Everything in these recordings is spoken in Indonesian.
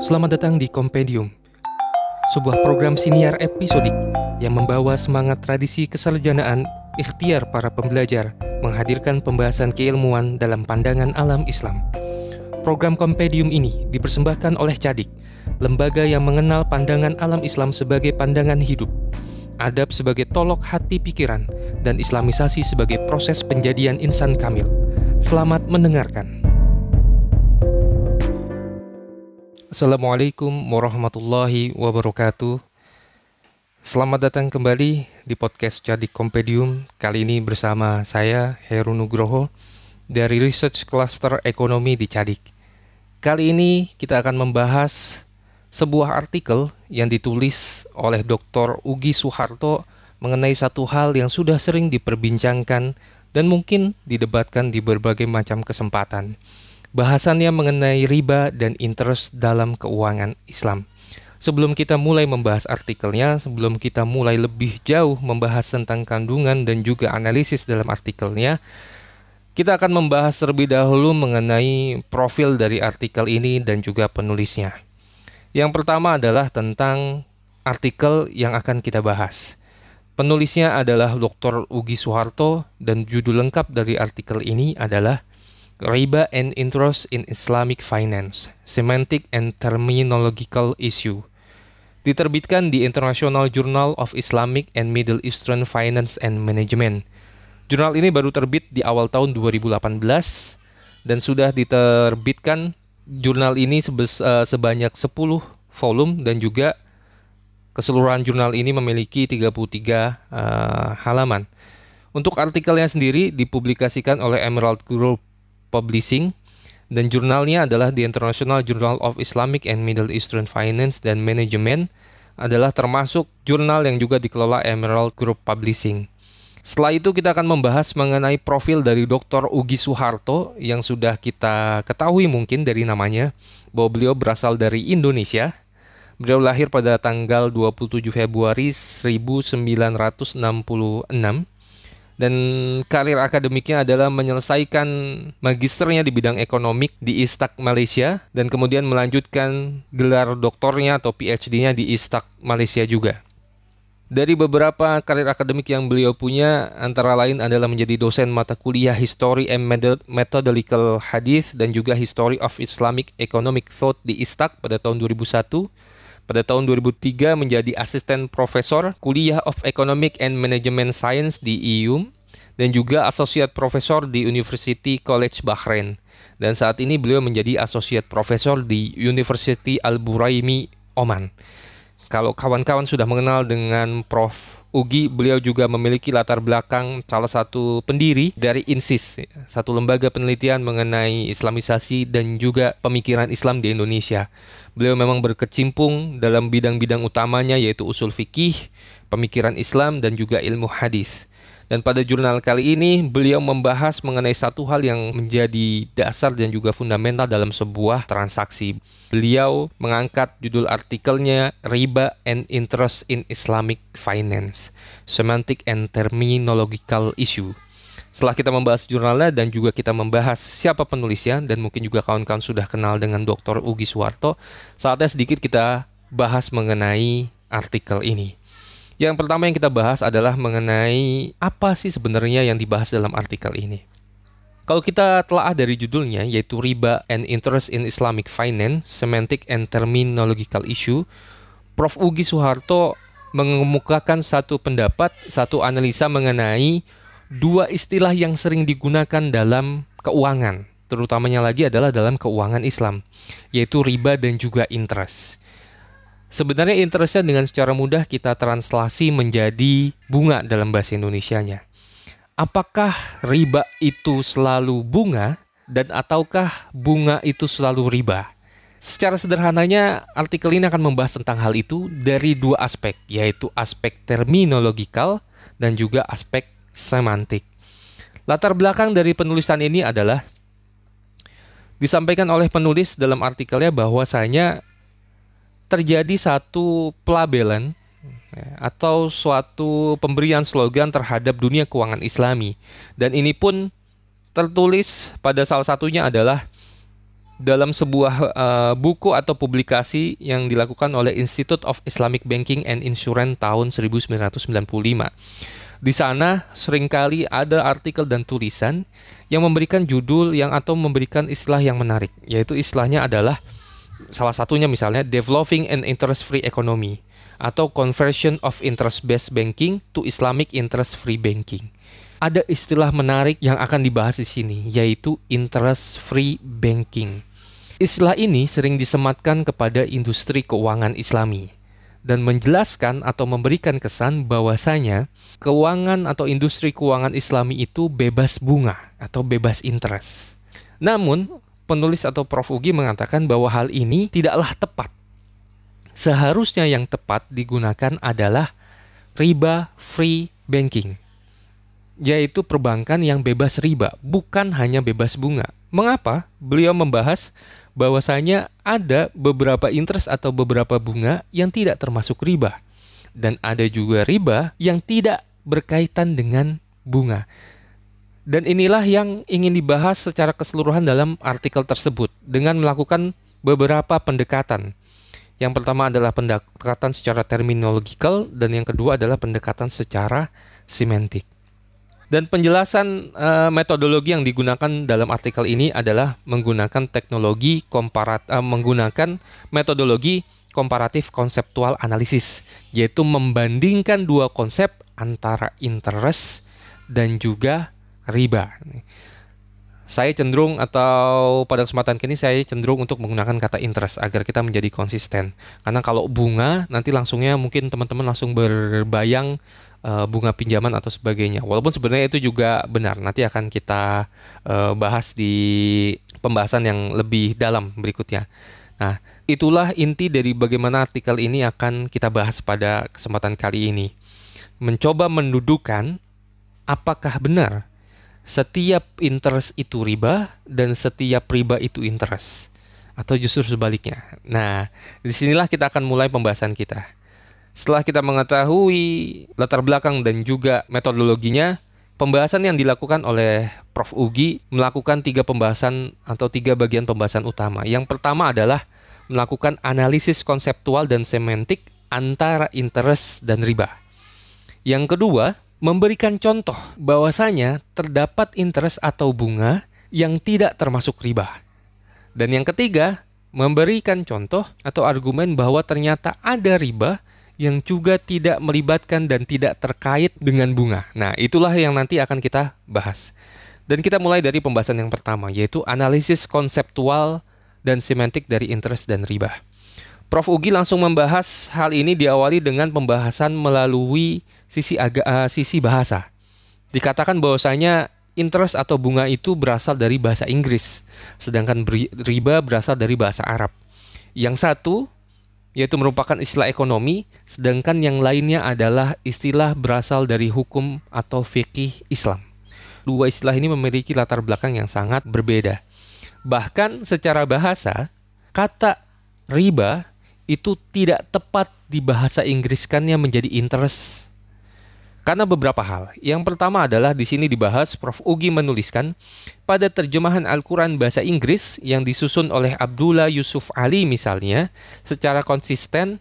Selamat datang di Kompendium, sebuah program siniar episodik yang membawa semangat tradisi kesarjanaan ikhtiar para pembelajar menghadirkan pembahasan keilmuan dalam pandangan alam Islam. Program Kompendium ini dipersembahkan oleh Cadik, lembaga yang mengenal pandangan alam Islam sebagai pandangan hidup, adab sebagai tolok hati pikiran, dan islamisasi sebagai proses penjadian insan kamil. Selamat mendengarkan. Assalamualaikum warahmatullahi wabarakatuh. Selamat datang kembali di podcast Jadi Kompedium. Kali ini bersama saya Heru Nugroho dari Research Cluster Ekonomi di Cadik. Kali ini kita akan membahas sebuah artikel yang ditulis oleh Dr. Ugi Suharto mengenai satu hal yang sudah sering diperbincangkan dan mungkin didebatkan di berbagai macam kesempatan Bahasannya mengenai riba dan interest dalam keuangan Islam. Sebelum kita mulai membahas artikelnya, sebelum kita mulai lebih jauh membahas tentang kandungan dan juga analisis dalam artikelnya, kita akan membahas terlebih dahulu mengenai profil dari artikel ini dan juga penulisnya. Yang pertama adalah tentang artikel yang akan kita bahas. Penulisnya adalah Dr. Ugi Soeharto dan judul lengkap dari artikel ini adalah Riba and Interest in Islamic Finance, Semantic and Terminological Issue. Diterbitkan di International Journal of Islamic and Middle Eastern Finance and Management. Jurnal ini baru terbit di awal tahun 2018 dan sudah diterbitkan jurnal ini eh, sebanyak 10 volume dan juga keseluruhan jurnal ini memiliki 33 uh, eh, halaman. Untuk artikelnya sendiri dipublikasikan oleh Emerald Group Publishing dan jurnalnya adalah The International Journal of Islamic and Middle Eastern Finance dan Management adalah termasuk jurnal yang juga dikelola Emerald Group Publishing. Setelah itu kita akan membahas mengenai profil dari Dr. Ugi Suharto yang sudah kita ketahui mungkin dari namanya bahwa beliau berasal dari Indonesia. Beliau lahir pada tanggal 27 Februari 1966 dan karir akademiknya adalah menyelesaikan magisternya di bidang ekonomik di Istak Malaysia dan kemudian melanjutkan gelar doktornya atau PhD-nya di Istak Malaysia juga. Dari beberapa karir akademik yang beliau punya, antara lain adalah menjadi dosen mata kuliah History and Methodological Hadith dan juga History of Islamic Economic Thought di Istak pada tahun 2001 pada tahun 2003 menjadi asisten profesor kuliah of Economic and Management Science di IUM dan juga associate profesor di University College Bahrain. Dan saat ini beliau menjadi associate profesor di University Al-Buraimi Oman. Kalau kawan-kawan sudah mengenal dengan Prof Ugi, beliau juga memiliki latar belakang salah satu pendiri dari INSIS, satu lembaga penelitian mengenai Islamisasi dan juga pemikiran Islam di Indonesia. Beliau memang berkecimpung dalam bidang-bidang utamanya yaitu usul fikih, pemikiran Islam dan juga ilmu hadis. Dan pada jurnal kali ini beliau membahas mengenai satu hal yang menjadi dasar dan juga fundamental dalam sebuah transaksi. Beliau mengangkat judul artikelnya Riba and Interest in Islamic Finance, Semantic and Terminological Issue. Setelah kita membahas jurnalnya dan juga kita membahas siapa penulisnya dan mungkin juga kawan-kawan sudah kenal dengan Dr. Ugi Suwarto, saatnya sedikit kita bahas mengenai artikel ini. Yang pertama yang kita bahas adalah mengenai apa sih sebenarnya yang dibahas dalam artikel ini. Kalau kita telah dari judulnya yaitu Riba and Interest in Islamic Finance, Semantic and Terminological Issue, Prof. Ugi Soeharto mengemukakan satu pendapat, satu analisa mengenai dua istilah yang sering digunakan dalam keuangan, terutamanya lagi adalah dalam keuangan Islam, yaitu riba dan juga interest. Sebenarnya interestnya dengan secara mudah kita translasi menjadi bunga dalam bahasa Indonesianya. Apakah riba itu selalu bunga dan ataukah bunga itu selalu riba? Secara sederhananya, artikel ini akan membahas tentang hal itu dari dua aspek, yaitu aspek terminologikal dan juga aspek semantik. Latar belakang dari penulisan ini adalah disampaikan oleh penulis dalam artikelnya bahwasanya terjadi satu pelabelan ya, atau suatu pemberian slogan terhadap dunia keuangan Islami dan ini pun tertulis pada salah satunya adalah dalam sebuah uh, buku atau publikasi yang dilakukan oleh Institute of Islamic Banking and Insurance tahun 1995. Di sana sering kali ada artikel dan tulisan yang memberikan judul yang atau memberikan istilah yang menarik, yaitu istilahnya adalah salah satunya misalnya developing an interest free economy atau conversion of interest based banking to Islamic interest free banking. Ada istilah menarik yang akan dibahas di sini yaitu interest free banking. Istilah ini sering disematkan kepada industri keuangan Islami dan menjelaskan atau memberikan kesan bahwasanya keuangan atau industri keuangan Islami itu bebas bunga atau bebas interest. Namun, penulis atau Prof Ugi mengatakan bahwa hal ini tidaklah tepat. Seharusnya yang tepat digunakan adalah riba free banking, yaitu perbankan yang bebas riba, bukan hanya bebas bunga. Mengapa? Beliau membahas bahwasanya ada beberapa interest atau beberapa bunga yang tidak termasuk riba dan ada juga riba yang tidak berkaitan dengan bunga. Dan inilah yang ingin dibahas secara keseluruhan dalam artikel tersebut dengan melakukan beberapa pendekatan. Yang pertama adalah pendekatan secara terminologikal dan yang kedua adalah pendekatan secara semantik. Dan penjelasan uh, metodologi yang digunakan dalam artikel ini adalah menggunakan teknologi komparat uh, menggunakan metodologi komparatif konseptual analisis, yaitu membandingkan dua konsep antara interest dan juga riba. Saya cenderung atau pada kesempatan kini saya cenderung untuk menggunakan kata interest agar kita menjadi konsisten. Karena kalau bunga nanti langsungnya mungkin teman-teman langsung berbayang uh, bunga pinjaman atau sebagainya. Walaupun sebenarnya itu juga benar. Nanti akan kita uh, bahas di pembahasan yang lebih dalam berikutnya. Nah, itulah inti dari bagaimana artikel ini akan kita bahas pada kesempatan kali ini. Mencoba mendudukan apakah benar setiap interest itu riba dan setiap riba itu interest atau justru sebaliknya. Nah, di sinilah kita akan mulai pembahasan kita. Setelah kita mengetahui latar belakang dan juga metodologinya, pembahasan yang dilakukan oleh Prof. Ugi melakukan tiga pembahasan atau tiga bagian pembahasan utama. Yang pertama adalah melakukan analisis konseptual dan semantik antara interest dan riba. Yang kedua, memberikan contoh bahwasanya terdapat interest atau bunga yang tidak termasuk riba. Dan yang ketiga, memberikan contoh atau argumen bahwa ternyata ada riba yang juga tidak melibatkan dan tidak terkait dengan bunga. Nah, itulah yang nanti akan kita bahas. Dan kita mulai dari pembahasan yang pertama, yaitu analisis konseptual dan semantik dari interest dan riba. Prof. Ugi langsung membahas hal ini diawali dengan pembahasan melalui sisi aga, uh, sisi bahasa. Dikatakan bahwasanya interest atau bunga itu berasal dari bahasa Inggris, sedangkan riba berasal dari bahasa Arab. Yang satu yaitu merupakan istilah ekonomi, sedangkan yang lainnya adalah istilah berasal dari hukum atau fikih Islam. Dua istilah ini memiliki latar belakang yang sangat berbeda. Bahkan secara bahasa, kata riba itu tidak tepat dibahasa Inggriskannya menjadi interest karena beberapa hal. Yang pertama adalah di sini dibahas Prof. Ugi menuliskan pada terjemahan Al-Quran bahasa Inggris yang disusun oleh Abdullah Yusuf Ali misalnya, secara konsisten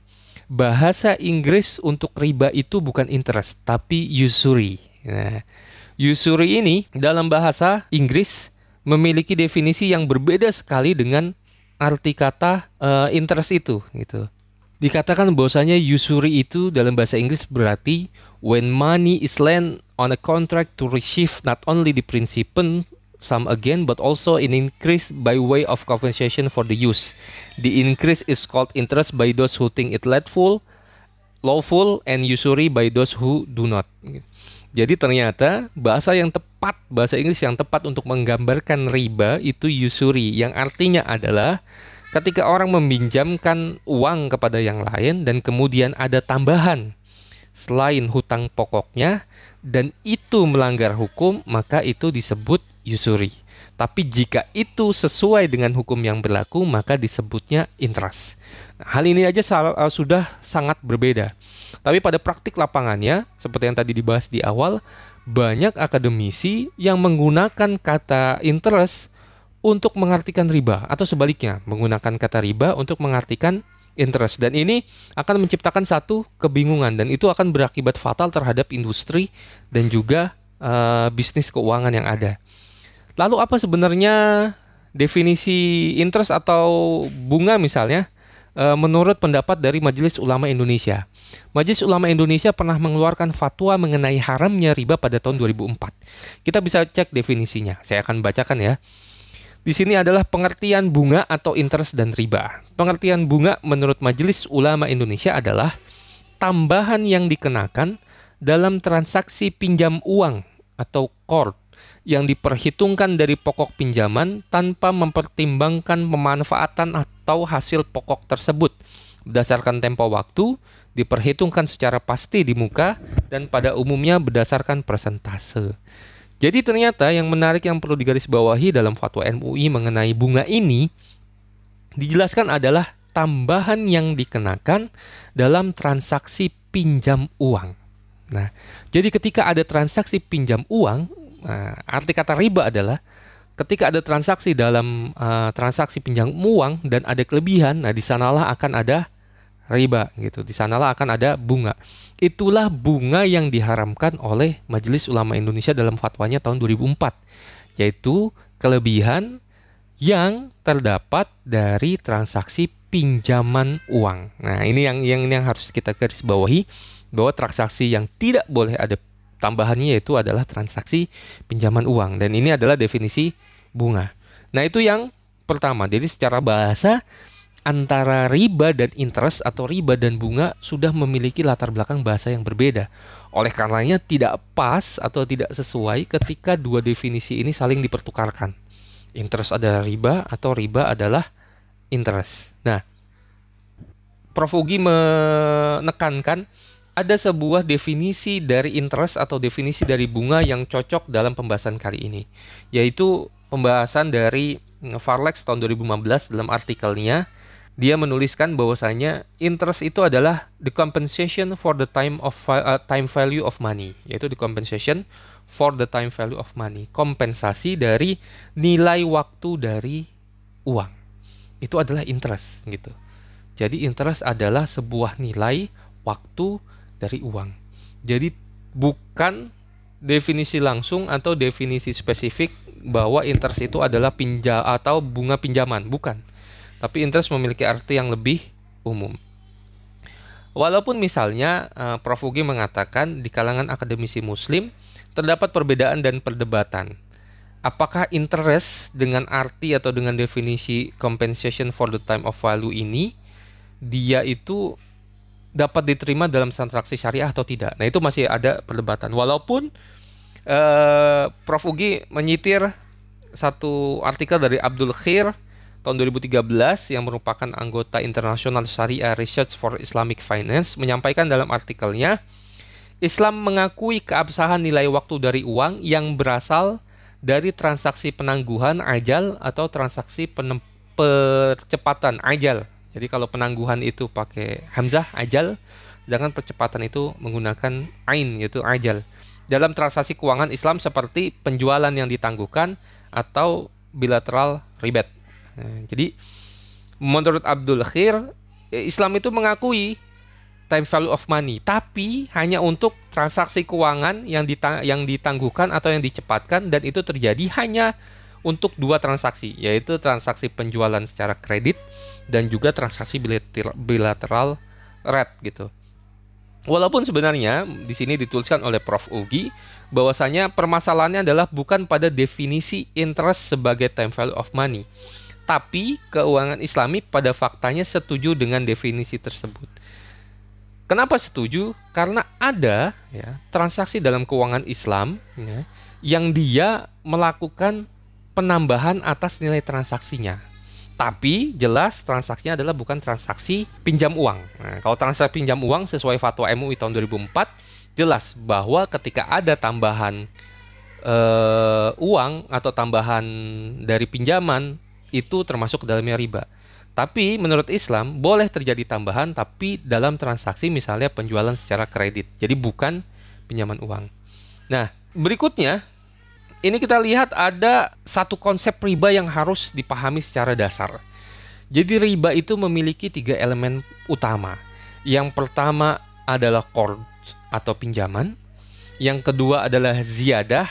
bahasa Inggris untuk riba itu bukan interest tapi usury. Nah, usury ini dalam bahasa Inggris memiliki definisi yang berbeda sekali dengan arti kata uh, interest itu gitu. Dikatakan bahwasanya usury itu dalam bahasa Inggris berarti when money is lent on a contract to receive not only the principal sum again but also an increase by way of compensation for the use. The increase is called interest by those who think it lawful, lawful and usury by those who do not. Jadi ternyata bahasa yang tepat, bahasa Inggris yang tepat untuk menggambarkan riba itu usury yang artinya adalah ketika orang meminjamkan uang kepada yang lain dan kemudian ada tambahan selain hutang pokoknya dan itu melanggar hukum, maka itu disebut usuri. Tapi jika itu sesuai dengan hukum yang berlaku, maka disebutnya interest. Nah, hal ini aja uh, sudah sangat berbeda. Tapi pada praktik lapangannya, seperti yang tadi dibahas di awal, banyak akademisi yang menggunakan kata interest untuk mengartikan riba atau sebaliknya menggunakan kata riba untuk mengartikan interest dan ini akan menciptakan satu kebingungan dan itu akan berakibat fatal terhadap industri dan juga uh, bisnis keuangan yang ada. Lalu apa sebenarnya definisi interest atau bunga misalnya uh, menurut pendapat dari Majelis Ulama Indonesia? Majelis Ulama Indonesia pernah mengeluarkan fatwa mengenai haramnya riba pada tahun 2004. Kita bisa cek definisinya. Saya akan bacakan ya. Di sini adalah pengertian bunga atau interest dan riba. Pengertian bunga menurut Majelis Ulama Indonesia adalah tambahan yang dikenakan dalam transaksi pinjam uang atau qard yang diperhitungkan dari pokok pinjaman tanpa mempertimbangkan pemanfaatan atau hasil pokok tersebut berdasarkan tempo waktu, diperhitungkan secara pasti di muka dan pada umumnya berdasarkan persentase. Jadi ternyata yang menarik yang perlu digarisbawahi dalam fatwa MUI mengenai bunga ini dijelaskan adalah tambahan yang dikenakan dalam transaksi pinjam uang. Nah, jadi ketika ada transaksi pinjam uang, nah, arti kata riba adalah ketika ada transaksi dalam uh, transaksi pinjam uang dan ada kelebihan, nah di sanalah akan ada riba gitu. Di sanalah akan ada bunga. Itulah bunga yang diharamkan oleh Majelis Ulama Indonesia dalam fatwanya tahun 2004, yaitu kelebihan yang terdapat dari transaksi pinjaman uang. Nah, ini yang yang yang harus kita garis bawahi bahwa transaksi yang tidak boleh ada tambahannya yaitu adalah transaksi pinjaman uang dan ini adalah definisi bunga. Nah, itu yang pertama. Jadi secara bahasa antara riba dan interest atau riba dan bunga sudah memiliki latar belakang bahasa yang berbeda. Oleh karenanya tidak pas atau tidak sesuai ketika dua definisi ini saling dipertukarkan. Interest adalah riba atau riba adalah interest. Nah, Prof. Ugi menekankan ada sebuah definisi dari interest atau definisi dari bunga yang cocok dalam pembahasan kali ini, yaitu pembahasan dari Farlex tahun 2015 dalam artikelnya dia menuliskan bahwasanya interest itu adalah the compensation for the time of uh, time value of money, yaitu the compensation for the time value of money, kompensasi dari nilai waktu dari uang. Itu adalah interest gitu. Jadi interest adalah sebuah nilai waktu dari uang. Jadi bukan definisi langsung atau definisi spesifik bahwa interest itu adalah pinjam atau bunga pinjaman, bukan tapi interest memiliki arti yang lebih umum. Walaupun misalnya uh, Prof. Ugi mengatakan di kalangan akademisi muslim terdapat perbedaan dan perdebatan. Apakah interest dengan arti atau dengan definisi compensation for the time of value ini dia itu dapat diterima dalam transaksi syariah atau tidak? Nah, itu masih ada perdebatan. Walaupun uh, Prof. Ugi menyitir satu artikel dari Abdul Khir tahun 2013 yang merupakan anggota International Sharia Research for Islamic Finance menyampaikan dalam artikelnya Islam mengakui keabsahan nilai waktu dari uang yang berasal dari transaksi penangguhan ajal atau transaksi percepatan ajal. Jadi kalau penangguhan itu pakai hamzah ajal, sedangkan percepatan itu menggunakan ain yaitu ajal. Dalam transaksi keuangan Islam seperti penjualan yang ditangguhkan atau bilateral ribet. Nah, jadi menurut Abdul Khair, eh, Islam itu mengakui time value of money, tapi hanya untuk transaksi keuangan yang ditang yang ditangguhkan atau yang dicepatkan dan itu terjadi hanya untuk dua transaksi, yaitu transaksi penjualan secara kredit dan juga transaksi bilateral rate gitu. Walaupun sebenarnya di sini dituliskan oleh Prof Ugi bahwasanya permasalahannya adalah bukan pada definisi interest sebagai time value of money, tapi keuangan Islami pada faktanya setuju dengan definisi tersebut. Kenapa setuju? Karena ada ya, transaksi dalam keuangan Islam ya, yang dia melakukan penambahan atas nilai transaksinya. Tapi jelas transaksinya adalah bukan transaksi pinjam uang. Nah, kalau transaksi pinjam uang sesuai fatwa MUI tahun 2004 jelas bahwa ketika ada tambahan uh, uang atau tambahan dari pinjaman itu termasuk dalamnya riba. Tapi menurut Islam boleh terjadi tambahan tapi dalam transaksi misalnya penjualan secara kredit. Jadi bukan pinjaman uang. Nah, berikutnya ini kita lihat ada satu konsep riba yang harus dipahami secara dasar. Jadi riba itu memiliki tiga elemen utama. Yang pertama adalah qard atau pinjaman. Yang kedua adalah ziyadah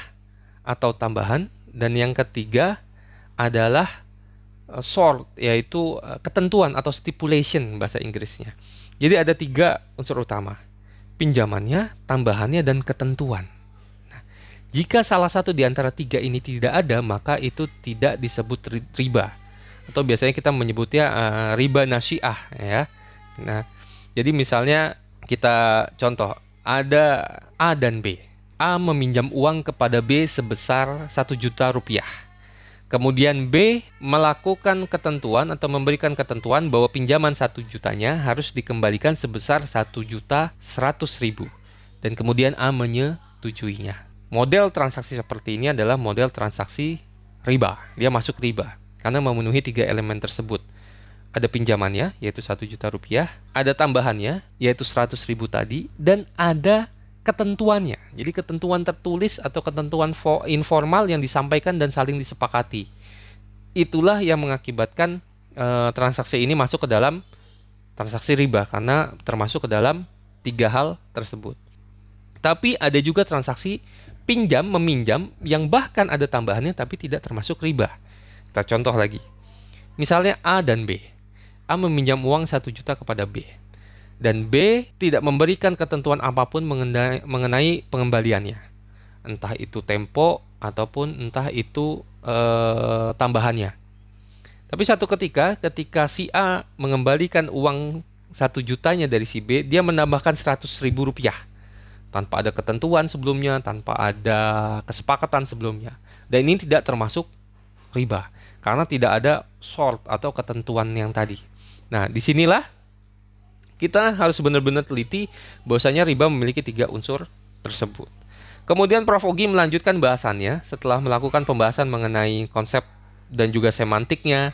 atau tambahan. Dan yang ketiga adalah uh, sort yaitu uh, ketentuan atau stipulation bahasa Inggrisnya. Jadi ada tiga unsur utama. Pinjamannya, tambahannya, dan ketentuan. Nah, jika salah satu di antara tiga ini tidak ada, maka itu tidak disebut riba atau biasanya kita menyebutnya uh, riba nasiah ya. Nah, jadi misalnya kita contoh ada A dan B. A meminjam uang kepada B sebesar satu juta rupiah. Kemudian B melakukan ketentuan atau memberikan ketentuan bahwa pinjaman satu jutanya harus dikembalikan sebesar satu juta seratus ribu. Dan kemudian A menyetujuinya. Model transaksi seperti ini adalah model transaksi riba. Dia masuk riba karena memenuhi tiga elemen tersebut. Ada pinjamannya, yaitu satu juta rupiah, ada tambahannya, yaitu seratus ribu tadi, dan ada ketentuannya. Jadi ketentuan tertulis atau ketentuan informal yang disampaikan dan saling disepakati. Itulah yang mengakibatkan e, transaksi ini masuk ke dalam transaksi riba karena termasuk ke dalam tiga hal tersebut. Tapi ada juga transaksi pinjam meminjam yang bahkan ada tambahannya tapi tidak termasuk riba. Kita contoh lagi. Misalnya A dan B. A meminjam uang 1 juta kepada B. Dan B tidak memberikan ketentuan apa pun mengenai, mengenai pengembaliannya. Entah itu tempo ataupun entah itu eh, tambahannya. Tapi satu ketika, ketika si A mengembalikan uang satu jutanya dari si B, dia menambahkan 100 ribu rupiah tanpa ada ketentuan sebelumnya, tanpa ada kesepakatan sebelumnya. Dan ini tidak termasuk riba karena tidak ada short atau ketentuan yang tadi. Nah, di sinilah kita harus benar-benar teliti bahwasanya riba memiliki tiga unsur tersebut. Kemudian Prof. Ogi melanjutkan bahasannya setelah melakukan pembahasan mengenai konsep dan juga semantiknya,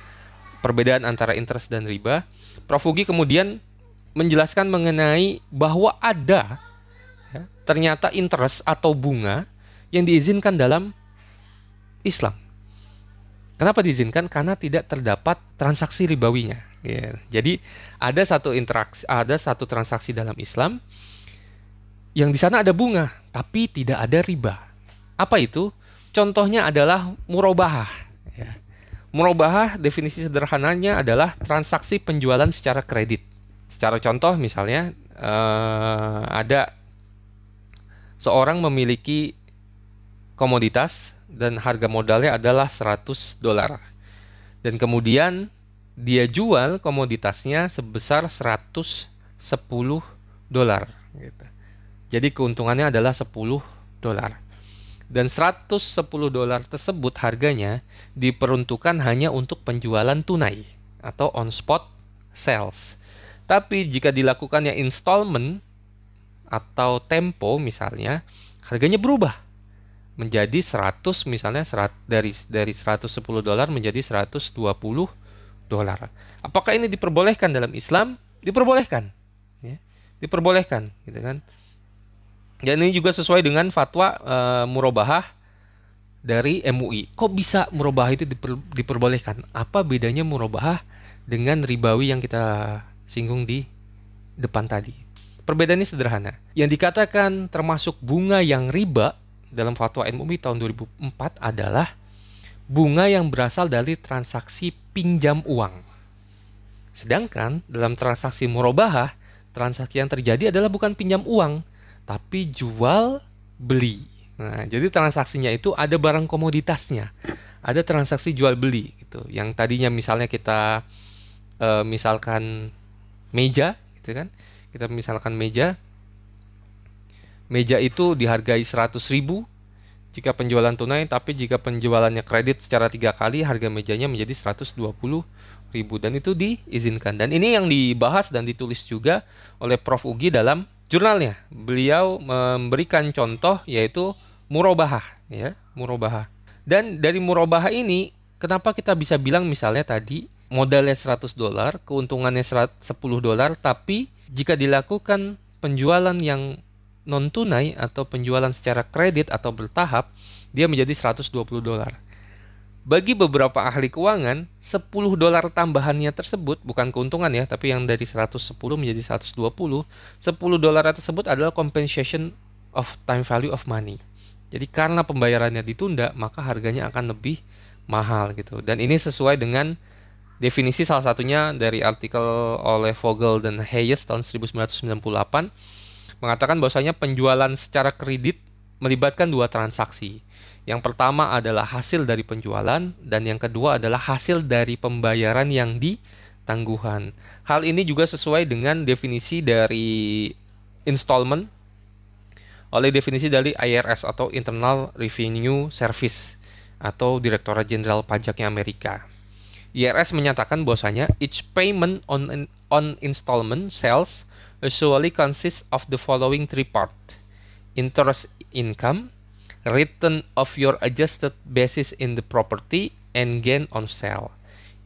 perbedaan antara interest dan riba. Prof. Ogi kemudian menjelaskan mengenai bahwa ada ya, ternyata interest atau bunga yang diizinkan dalam Islam. Kenapa diizinkan? Karena tidak terdapat transaksi ribawinya. Ya. Jadi ada satu interaksi, ada satu transaksi dalam Islam yang di sana ada bunga, tapi tidak ada riba. Apa itu? Contohnya adalah murabahah. Ya. Murabahah definisi sederhananya adalah transaksi penjualan secara kredit. Secara contoh misalnya eh, ada seorang memiliki komoditas dan harga modalnya adalah 100 dolar. Dan kemudian dia jual komoditasnya sebesar 110 dolar gitu. Jadi keuntungannya adalah 10 dolar. Dan 110 dolar tersebut harganya diperuntukkan hanya untuk penjualan tunai atau on spot sales. Tapi jika dilakukannya installment atau tempo misalnya, harganya berubah menjadi 100 misalnya serat, dari dari 110 dolar menjadi 120 dolar. Apakah ini diperbolehkan dalam Islam? Diperbolehkan. Ya. Diperbolehkan, gitu kan. Dan ini juga sesuai dengan fatwa e, murabahah dari MUI. Kok bisa murabahah itu diper, diperbolehkan? Apa bedanya murabahah dengan ribawi yang kita singgung di depan tadi? Perbedaannya sederhana. Yang dikatakan termasuk bunga yang riba dalam fatwa MUI tahun 2004 adalah bunga yang berasal dari transaksi pinjam uang. Sedangkan dalam transaksi murabahah, transaksi yang terjadi adalah bukan pinjam uang, tapi jual beli. Nah, jadi transaksinya itu ada barang komoditasnya, ada transaksi jual beli gitu. Yang tadinya misalnya kita e, misalkan meja, gitu kan? Kita misalkan meja, meja itu dihargai 100 ribu jika penjualan tunai tapi jika penjualannya kredit secara tiga kali harga mejanya menjadi 120 ribu. Dan itu diizinkan. Dan ini yang dibahas dan ditulis juga oleh Prof. Ugi dalam jurnalnya. Beliau memberikan contoh yaitu murabahah ya murabahah. Dan dari murabahah ini kenapa kita bisa bilang misalnya tadi modalnya 100 dolar keuntungannya 10 dolar tapi jika dilakukan penjualan yang non tunai atau penjualan secara kredit atau bertahap dia menjadi 120 dolar. Bagi beberapa ahli keuangan, 10 dolar tambahannya tersebut bukan keuntungan ya, tapi yang dari 110 menjadi 120, 10 dolar tersebut adalah compensation of time value of money. Jadi karena pembayarannya ditunda, maka harganya akan lebih mahal gitu. Dan ini sesuai dengan definisi salah satunya dari artikel oleh Vogel dan Hayes tahun 1998 mengatakan bahwasanya penjualan secara kredit melibatkan dua transaksi yang pertama adalah hasil dari penjualan dan yang kedua adalah hasil dari pembayaran yang ditangguhan. Hal ini juga sesuai dengan definisi dari installment oleh definisi dari IRS atau Internal Revenue Service atau Direktorat Jenderal Pajaknya Amerika. IRS menyatakan bahwasanya each payment on on installment sales usually consists of the following three part: interest income, return of your adjusted basis in the property and gain on sale.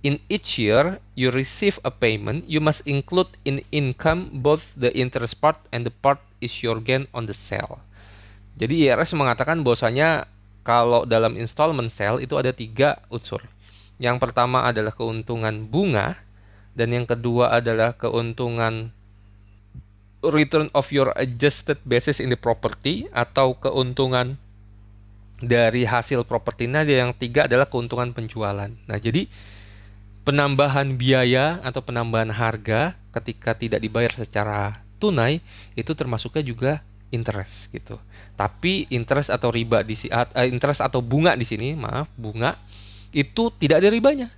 In each year you receive a payment, you must include in income both the interest part and the part is your gain on the sale. Jadi IRS mengatakan bahwasanya kalau dalam installment sale itu ada tiga unsur. Yang pertama adalah keuntungan bunga dan yang kedua adalah keuntungan return of your adjusted basis in the property atau keuntungan dari hasil propertinya yang tiga adalah keuntungan penjualan. Nah, jadi penambahan biaya atau penambahan harga ketika tidak dibayar secara tunai itu termasuknya juga interest gitu. Tapi interest atau riba di uh, interest atau bunga di sini, maaf, bunga itu tidak ada ribanya.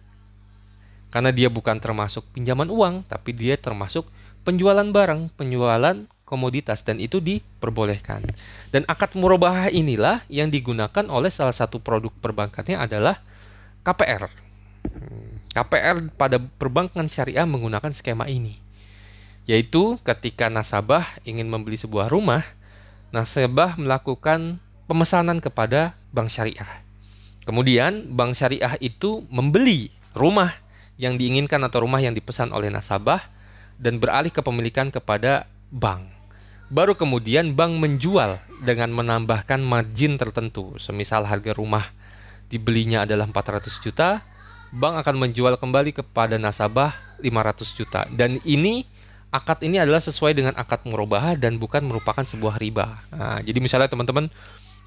Karena dia bukan termasuk pinjaman uang, tapi dia termasuk penjualan barang, penjualan komoditas dan itu diperbolehkan. Dan akad murabahah inilah yang digunakan oleh salah satu produk perbankannya adalah KPR. Hmm, KPR pada perbankan syariah menggunakan skema ini. Yaitu ketika nasabah ingin membeli sebuah rumah, nasabah melakukan pemesanan kepada bank syariah. Kemudian bank syariah itu membeli rumah yang diinginkan atau rumah yang dipesan oleh nasabah dan beralih kepemilikan kepada bank. Baru kemudian bank menjual dengan menambahkan margin tertentu. Semisal harga rumah dibelinya adalah 400 juta, bank akan menjual kembali kepada nasabah 500 juta. Dan ini akad ini adalah sesuai dengan akad murabahah dan bukan merupakan sebuah riba. Nah, jadi misalnya teman-teman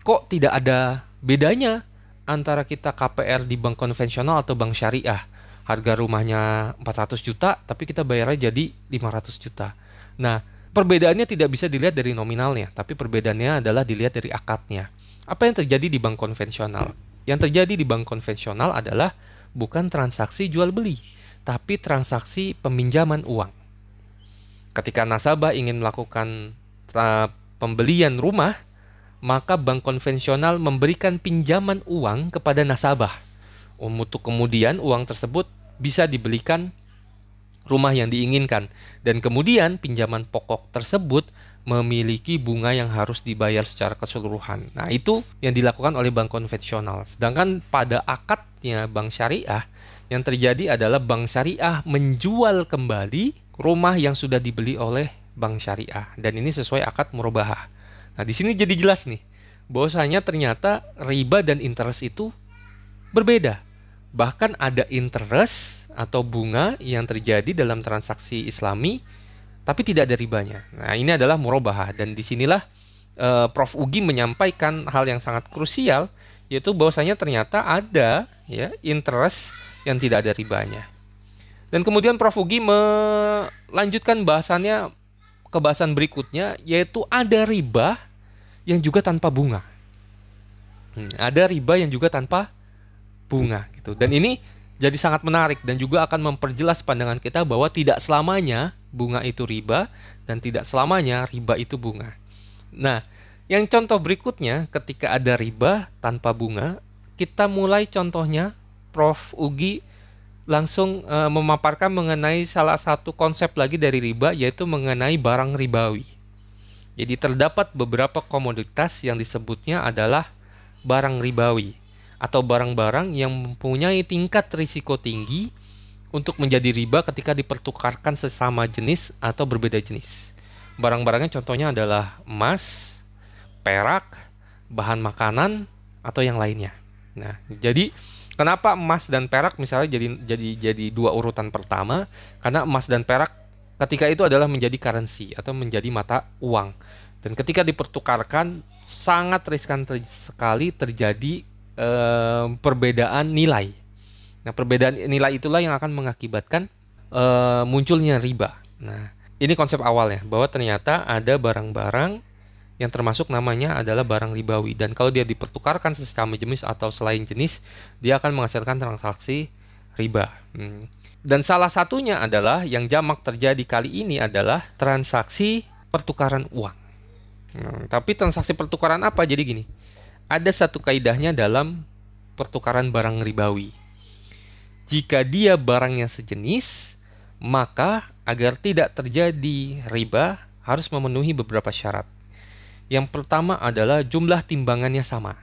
kok tidak ada bedanya antara kita KPR di bank konvensional atau bank syariah. Harga rumahnya 400 juta tapi kita bayarnya jadi 500 juta. Nah, Perbedaannya tidak bisa dilihat dari nominalnya, tapi perbedaannya adalah dilihat dari akadnya. Apa yang terjadi di bank konvensional? Yang terjadi di bank konvensional adalah bukan transaksi jual beli, tapi transaksi peminjaman uang. Ketika nasabah ingin melakukan pembelian rumah, maka bank konvensional memberikan pinjaman uang kepada nasabah. Untuk kemudian uang tersebut bisa dibelikan rumah yang diinginkan dan kemudian pinjaman pokok tersebut memiliki bunga yang harus dibayar secara keseluruhan. Nah, itu yang dilakukan oleh bank konvensional. Sedangkan pada akadnya bank syariah yang terjadi adalah bank syariah menjual kembali rumah yang sudah dibeli oleh bank syariah dan ini sesuai akad murabahah. Nah, di sini jadi jelas nih bahwasanya ternyata riba dan interest itu berbeda. Bahkan ada interest atau bunga yang terjadi dalam transaksi Islami tapi tidak ada ribanya. Nah, ini adalah murabahah dan di sinilah uh, Prof Ugi menyampaikan hal yang sangat krusial yaitu bahwasanya ternyata ada ya interest yang tidak ada ribanya. Dan kemudian Prof Ugi melanjutkan bahasannya ke bahasan berikutnya yaitu ada riba yang juga tanpa bunga. Hmm, ada riba yang juga tanpa bunga gitu. Dan ini jadi sangat menarik dan juga akan memperjelas pandangan kita bahwa tidak selamanya bunga itu riba dan tidak selamanya riba itu bunga. Nah, yang contoh berikutnya ketika ada riba tanpa bunga, kita mulai contohnya Prof Ugi langsung e, memaparkan mengenai salah satu konsep lagi dari riba yaitu mengenai barang ribawi. Jadi terdapat beberapa komoditas yang disebutnya adalah barang ribawi atau barang-barang yang mempunyai tingkat risiko tinggi untuk menjadi riba ketika dipertukarkan sesama jenis atau berbeda jenis. Barang-barangnya contohnya adalah emas, perak, bahan makanan, atau yang lainnya. Nah, jadi kenapa emas dan perak misalnya jadi jadi jadi dua urutan pertama? Karena emas dan perak ketika itu adalah menjadi currency atau menjadi mata uang. Dan ketika dipertukarkan sangat riskan ter sekali terjadi eh, perbedaan nilai. Nah, perbedaan nilai itulah yang akan mengakibatkan eh, munculnya riba. Nah, ini konsep awalnya bahwa ternyata ada barang-barang yang termasuk namanya adalah barang ribawi dan kalau dia dipertukarkan sesama jenis atau selain jenis dia akan menghasilkan transaksi riba. Hmm. Dan salah satunya adalah yang jamak terjadi kali ini adalah transaksi pertukaran uang. Hmm, tapi transaksi pertukaran apa? Jadi gini, ada satu kaidahnya dalam pertukaran barang ribawi. Jika dia barangnya sejenis, maka agar tidak terjadi riba harus memenuhi beberapa syarat. Yang pertama adalah jumlah timbangannya sama.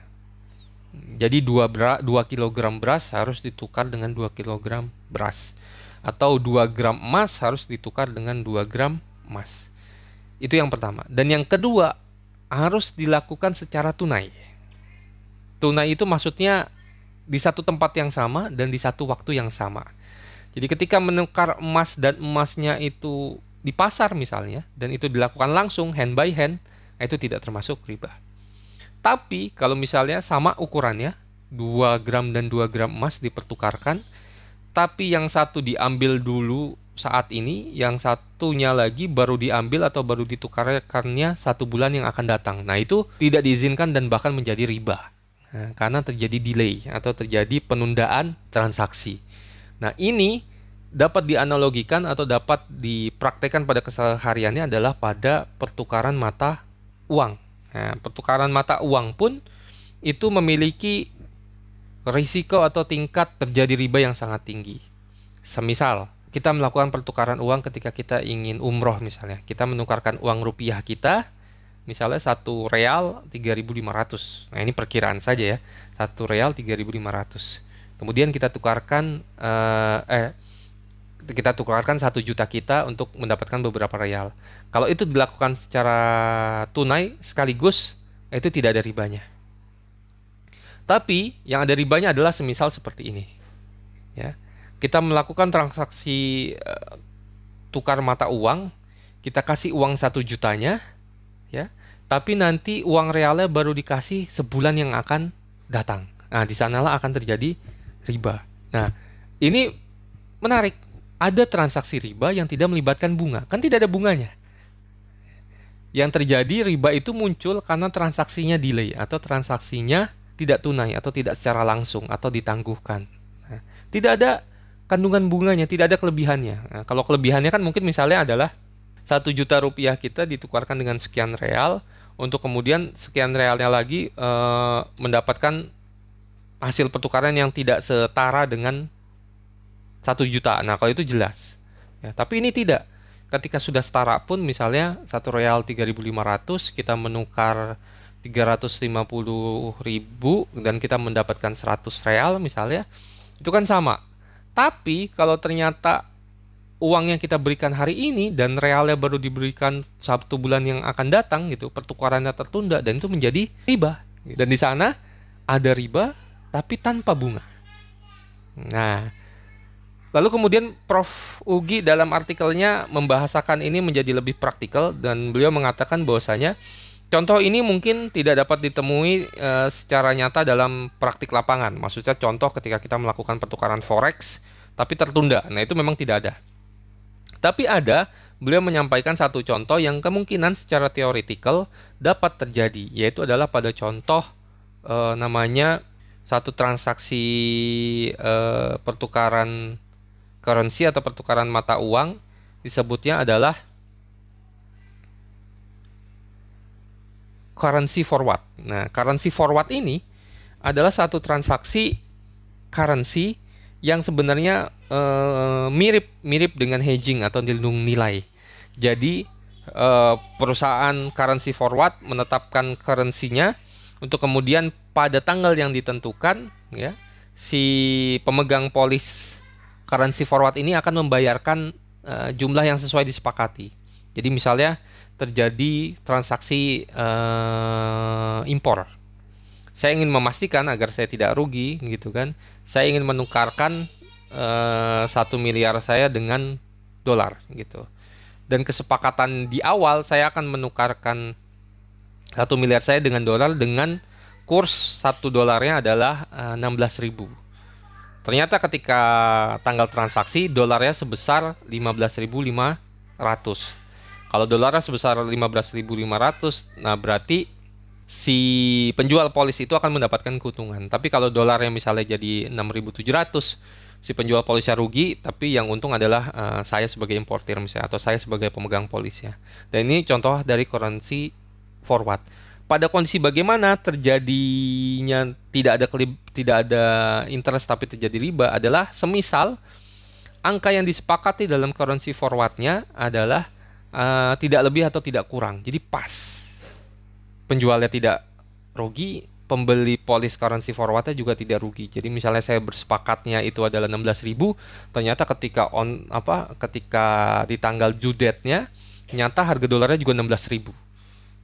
Jadi 2 2 kg beras harus ditukar dengan 2 kg beras atau 2 gram emas harus ditukar dengan 2 gram emas. Itu yang pertama. Dan yang kedua harus dilakukan secara tunai. Tunai itu maksudnya di satu tempat yang sama dan di satu waktu yang sama. Jadi ketika menukar emas dan emasnya itu di pasar misalnya dan itu dilakukan langsung hand by hand, itu tidak termasuk riba. Tapi kalau misalnya sama ukurannya, 2 gram dan 2 gram emas dipertukarkan, tapi yang satu diambil dulu saat ini, yang satunya lagi baru diambil atau baru ditukarkannya satu bulan yang akan datang. Nah itu tidak diizinkan dan bahkan menjadi riba. Nah, karena terjadi delay atau terjadi penundaan transaksi. Nah ini dapat dianalogikan atau dapat dipraktekkan pada kesehariannya adalah pada pertukaran mata uang. Nah, pertukaran mata uang pun itu memiliki risiko atau tingkat terjadi riba yang sangat tinggi. Semisal kita melakukan pertukaran uang ketika kita ingin umroh misalnya, kita menukarkan uang rupiah kita misalnya satu real 3.500 nah ini perkiraan saja ya satu real 3.500 kemudian kita tukarkan eh, eh kita tukarkan satu juta kita untuk mendapatkan beberapa real. Kalau itu dilakukan secara tunai sekaligus, itu tidak ada ribanya. Tapi yang ada ribanya adalah semisal seperti ini. Ya, kita melakukan transaksi uh, tukar mata uang, kita kasih uang satu jutanya, ya, tapi nanti uang realnya baru dikasih sebulan yang akan datang. Nah, di sanalah akan terjadi riba. Nah, ini menarik ada transaksi riba yang tidak melibatkan bunga. Kan tidak ada bunganya. Yang terjadi riba itu muncul karena transaksinya delay atau transaksinya tidak tunai atau tidak secara langsung atau ditangguhkan. Nah, tidak ada kandungan bunganya, tidak ada kelebihannya. Nah, kalau kelebihannya kan mungkin misalnya adalah satu juta rupiah kita ditukarkan dengan sekian real untuk kemudian sekian realnya lagi e, mendapatkan hasil pertukaran yang tidak setara dengan satu juta. Nah, kalau itu jelas. Ya, tapi ini tidak. Ketika sudah setara pun misalnya satu real 3.500 kita menukar 350.000 dan kita mendapatkan 100 real misalnya, itu kan sama. Tapi kalau ternyata uang yang kita berikan hari ini dan realnya baru diberikan satu bulan yang akan datang gitu, pertukarannya tertunda dan itu menjadi riba. Dan di sana ada riba tapi tanpa bunga. Nah, Lalu kemudian Prof. Ugi dalam artikelnya membahasakan ini menjadi lebih praktikal dan beliau mengatakan bahwasanya contoh ini mungkin tidak dapat ditemui e, secara nyata dalam praktik lapangan. Maksudnya contoh ketika kita melakukan pertukaran forex tapi tertunda. Nah, itu memang tidak ada. Tapi ada, beliau menyampaikan satu contoh yang kemungkinan secara teoretikal dapat terjadi, yaitu adalah pada contoh e, namanya satu transaksi e, pertukaran currency atau pertukaran mata uang disebutnya adalah currency forward. Nah, currency forward ini adalah satu transaksi currency yang sebenarnya uh, mirip mirip dengan hedging atau nilung nilai. Jadi uh, perusahaan currency forward menetapkan currency-nya untuk kemudian pada tanggal yang ditentukan ya si pemegang polis currency forward ini akan membayarkan uh, jumlah yang sesuai disepakati. Jadi misalnya terjadi transaksi uh, impor saya ingin memastikan agar saya tidak rugi gitu kan saya ingin menukarkan eh, satu miliar saya dengan dolar gitu. Dan kesepakatan di awal saya akan menukarkan satu miliar saya dengan dolar dengan kurs satu dolarnya adalah eh, 16.000 ternyata ketika tanggal transaksi dolarnya sebesar 15.500 kalau dolarnya sebesar 15.500 nah berarti si penjual polis itu akan mendapatkan keuntungan. Tapi kalau dolarnya misalnya jadi 6.700, si penjual polisnya rugi, tapi yang untung adalah uh, saya sebagai importir misalnya atau saya sebagai pemegang polis ya. Dan ini contoh dari currency forward. Pada kondisi bagaimana terjadinya tidak ada kelib, tidak ada interest tapi terjadi riba adalah semisal angka yang disepakati dalam currency forwardnya adalah uh, tidak lebih atau tidak kurang. Jadi pas penjualnya tidak rugi, pembeli polis currency forwardnya juga tidak rugi. Jadi misalnya saya bersepakatnya itu adalah 16.000, ternyata ketika on apa ketika di tanggal due date-nya nyata harga dolarnya juga 16.000.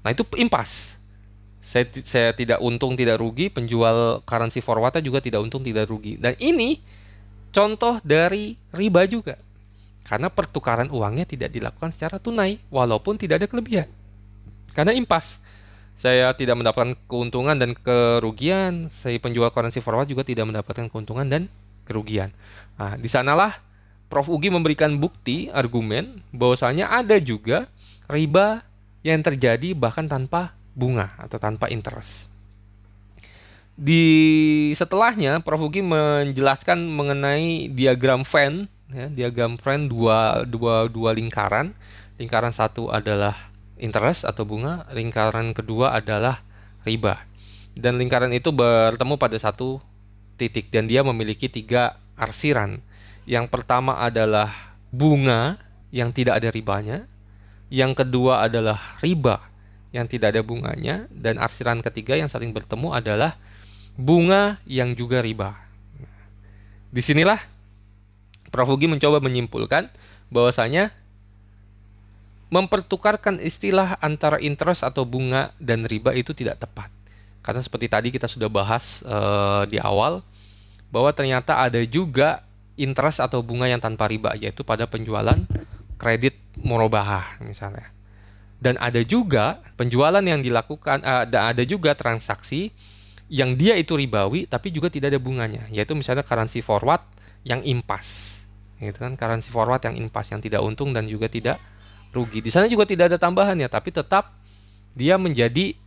Nah, itu impas. Saya saya tidak untung tidak rugi, penjual currency forwardnya juga tidak untung tidak rugi. Dan ini contoh dari riba juga. Karena pertukaran uangnya tidak dilakukan secara tunai walaupun tidak ada kelebihan. Karena impas saya tidak mendapatkan keuntungan dan kerugian, saya penjual currency forward juga tidak mendapatkan keuntungan dan kerugian. Nah, di sanalah Prof Ugi memberikan bukti argumen bahwasanya ada juga riba yang terjadi bahkan tanpa bunga atau tanpa interest. Di setelahnya Prof Ugi menjelaskan mengenai diagram Venn, ya, diagram Venn dua, dua, dua lingkaran. Lingkaran satu adalah interest atau bunga, lingkaran kedua adalah riba. Dan lingkaran itu bertemu pada satu titik dan dia memiliki tiga arsiran. Yang pertama adalah bunga yang tidak ada ribanya. Yang kedua adalah riba yang tidak ada bunganya dan arsiran ketiga yang saling bertemu adalah bunga yang juga riba. Di sinilah Prof. Ugi mencoba menyimpulkan bahwasanya mempertukarkan istilah antara interest atau bunga dan riba itu tidak tepat. Karena seperti tadi kita sudah bahas uh, di awal bahwa ternyata ada juga interest atau bunga yang tanpa riba yaitu pada penjualan kredit murabahah misalnya. Dan ada juga penjualan yang dilakukan uh, ada juga transaksi yang dia itu ribawi tapi juga tidak ada bunganya yaitu misalnya currency forward yang impas. Gitu kan currency forward yang impas yang tidak untung dan juga tidak rugi. Di sana juga tidak ada tambahan ya, tapi tetap dia menjadi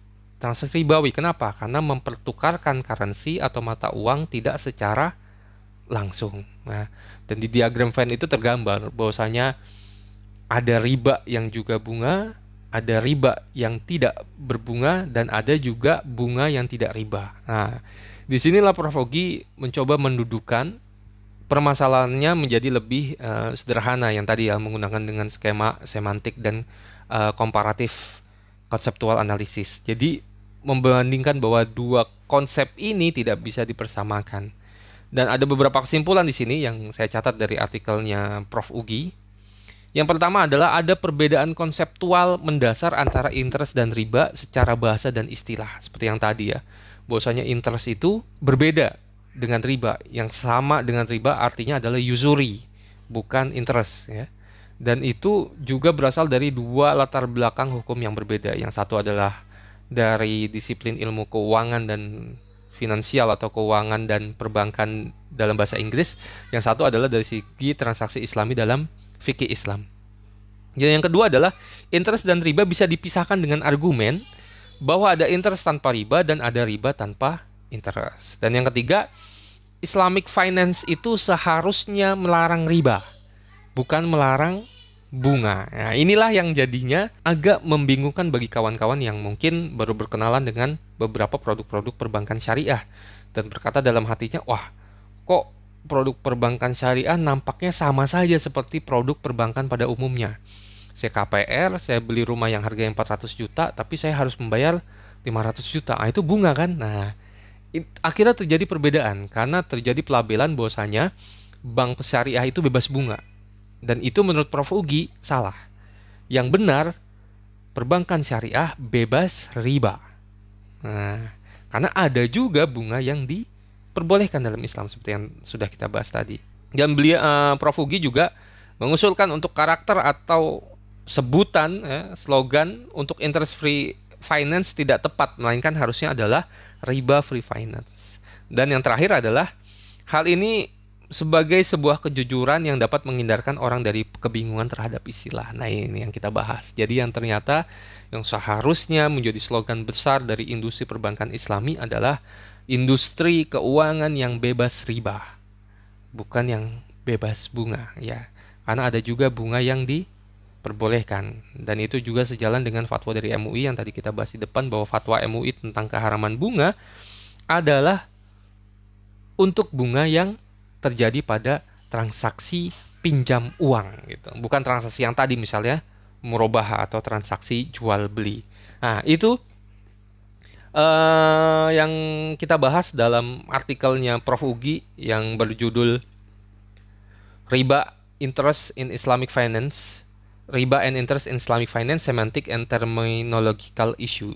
transaksi ribawi. Kenapa? Karena mempertukarkan currency atau mata uang tidak secara langsung. Nah, dan di diagram Venn itu tergambar bahwasanya ada riba yang juga bunga, ada riba yang tidak berbunga dan ada juga bunga yang tidak riba. Nah, di sinilah Prof. Ogi mencoba mendudukan permasalahannya menjadi lebih uh, sederhana yang tadi ya menggunakan dengan skema semantik dan uh, komparatif konseptual analisis. Jadi membandingkan bahwa dua konsep ini tidak bisa dipersamakan. Dan ada beberapa kesimpulan di sini yang saya catat dari artikelnya Prof Ugi. Yang pertama adalah ada perbedaan konseptual mendasar antara interest dan riba secara bahasa dan istilah seperti yang tadi ya. Bahwasanya interest itu berbeda dengan riba. Yang sama dengan riba artinya adalah usury, bukan interest ya. Dan itu juga berasal dari dua latar belakang hukum yang berbeda. Yang satu adalah dari disiplin ilmu keuangan dan finansial atau keuangan dan perbankan dalam bahasa Inggris. Yang satu adalah dari segi transaksi Islami dalam fikih Islam. Dan yang kedua adalah interest dan riba bisa dipisahkan dengan argumen bahwa ada interest tanpa riba dan ada riba tanpa interest. Dan yang ketiga, Islamic finance itu seharusnya melarang riba, bukan melarang bunga. Nah, inilah yang jadinya agak membingungkan bagi kawan-kawan yang mungkin baru berkenalan dengan beberapa produk-produk perbankan syariah dan berkata dalam hatinya, "Wah, kok produk perbankan syariah nampaknya sama saja seperti produk perbankan pada umumnya." Saya KPR, saya beli rumah yang harganya 400 juta, tapi saya harus membayar 500 juta. Nah, itu bunga kan? Nah, akhirnya terjadi perbedaan karena terjadi pelabelan bahwasanya bank syariah itu bebas bunga. Dan itu menurut Prof Ugi salah. Yang benar perbankan syariah bebas riba. Nah, Karena ada juga bunga yang diperbolehkan dalam Islam seperti yang sudah kita bahas tadi. Dan beliau uh, Prof Ugi juga mengusulkan untuk karakter atau sebutan ya, slogan untuk interest free finance tidak tepat melainkan harusnya adalah riba free finance. Dan yang terakhir adalah hal ini sebagai sebuah kejujuran yang dapat menghindarkan orang dari kebingungan terhadap istilah. Nah, ini yang kita bahas. Jadi yang ternyata yang seharusnya menjadi slogan besar dari industri perbankan Islami adalah industri keuangan yang bebas riba. Bukan yang bebas bunga, ya. Karena ada juga bunga yang diperbolehkan dan itu juga sejalan dengan fatwa dari MUI yang tadi kita bahas di depan bahwa fatwa MUI tentang keharaman bunga adalah untuk bunga yang terjadi pada transaksi pinjam uang gitu. Bukan transaksi yang tadi misalnya murabah atau transaksi jual beli. Nah, itu uh, yang kita bahas dalam artikelnya Prof Ugi yang berjudul Riba Interest in Islamic Finance, Riba and Interest in Islamic Finance Semantic and Terminological Issue.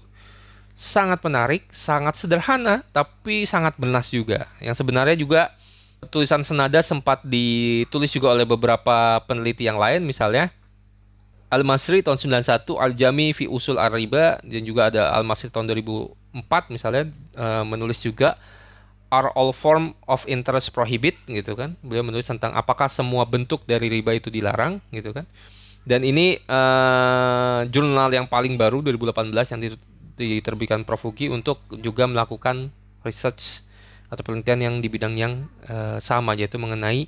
Sangat menarik, sangat sederhana, tapi sangat benas juga. Yang sebenarnya juga tulisan senada sempat ditulis juga oleh beberapa peneliti yang lain misalnya Al-Masri tahun 91, Al-Jami fi Usul Ar-Riba dan juga ada Al-Masri tahun 2004 misalnya uh, menulis juga Are all form of interest prohibit gitu kan. Beliau menulis tentang apakah semua bentuk dari riba itu dilarang gitu kan. Dan ini uh, jurnal yang paling baru 2018 yang diterbitkan Prof Uki untuk juga melakukan research atau penelitian yang di bidang yang uh, sama yaitu mengenai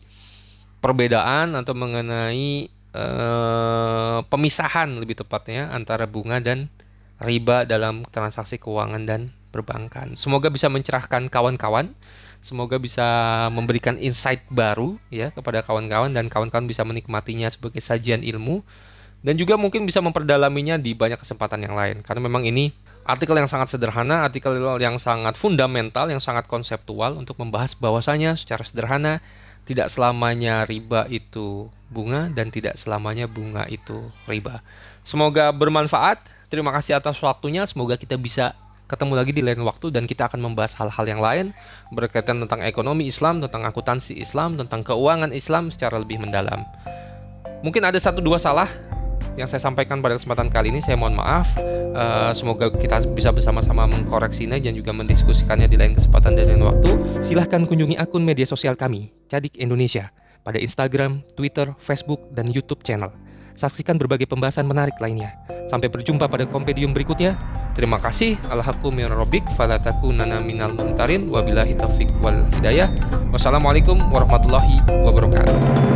perbedaan atau mengenai uh, pemisahan lebih tepatnya antara bunga dan riba dalam transaksi keuangan dan perbankan. Semoga bisa mencerahkan kawan-kawan, semoga bisa memberikan insight baru ya kepada kawan-kawan dan kawan-kawan bisa menikmatinya sebagai sajian ilmu dan juga mungkin bisa memperdalaminya di banyak kesempatan yang lain karena memang ini artikel yang sangat sederhana, artikel yang sangat fundamental, yang sangat konseptual untuk membahas bahwasanya secara sederhana tidak selamanya riba itu bunga dan tidak selamanya bunga itu riba. Semoga bermanfaat. Terima kasih atas waktunya. Semoga kita bisa ketemu lagi di lain waktu dan kita akan membahas hal-hal yang lain berkaitan tentang ekonomi Islam, tentang akuntansi Islam, tentang keuangan Islam secara lebih mendalam. Mungkin ada satu dua salah yang saya sampaikan pada kesempatan kali ini saya mohon maaf. Uh, semoga kita bisa bersama-sama mengkoreksinya dan juga mendiskusikannya di lain kesempatan dan lain waktu. Silahkan kunjungi akun media sosial kami Cadik Indonesia pada Instagram, Twitter, Facebook, dan YouTube channel saksikan berbagai pembahasan menarik lainnya. Sampai berjumpa pada kompedium berikutnya. Terima kasih. Alhaqqu min rabbik falatakunana minal mumtarin wabillahi taufik wal hidayah. Wassalamualaikum warahmatullahi wabarakatuh.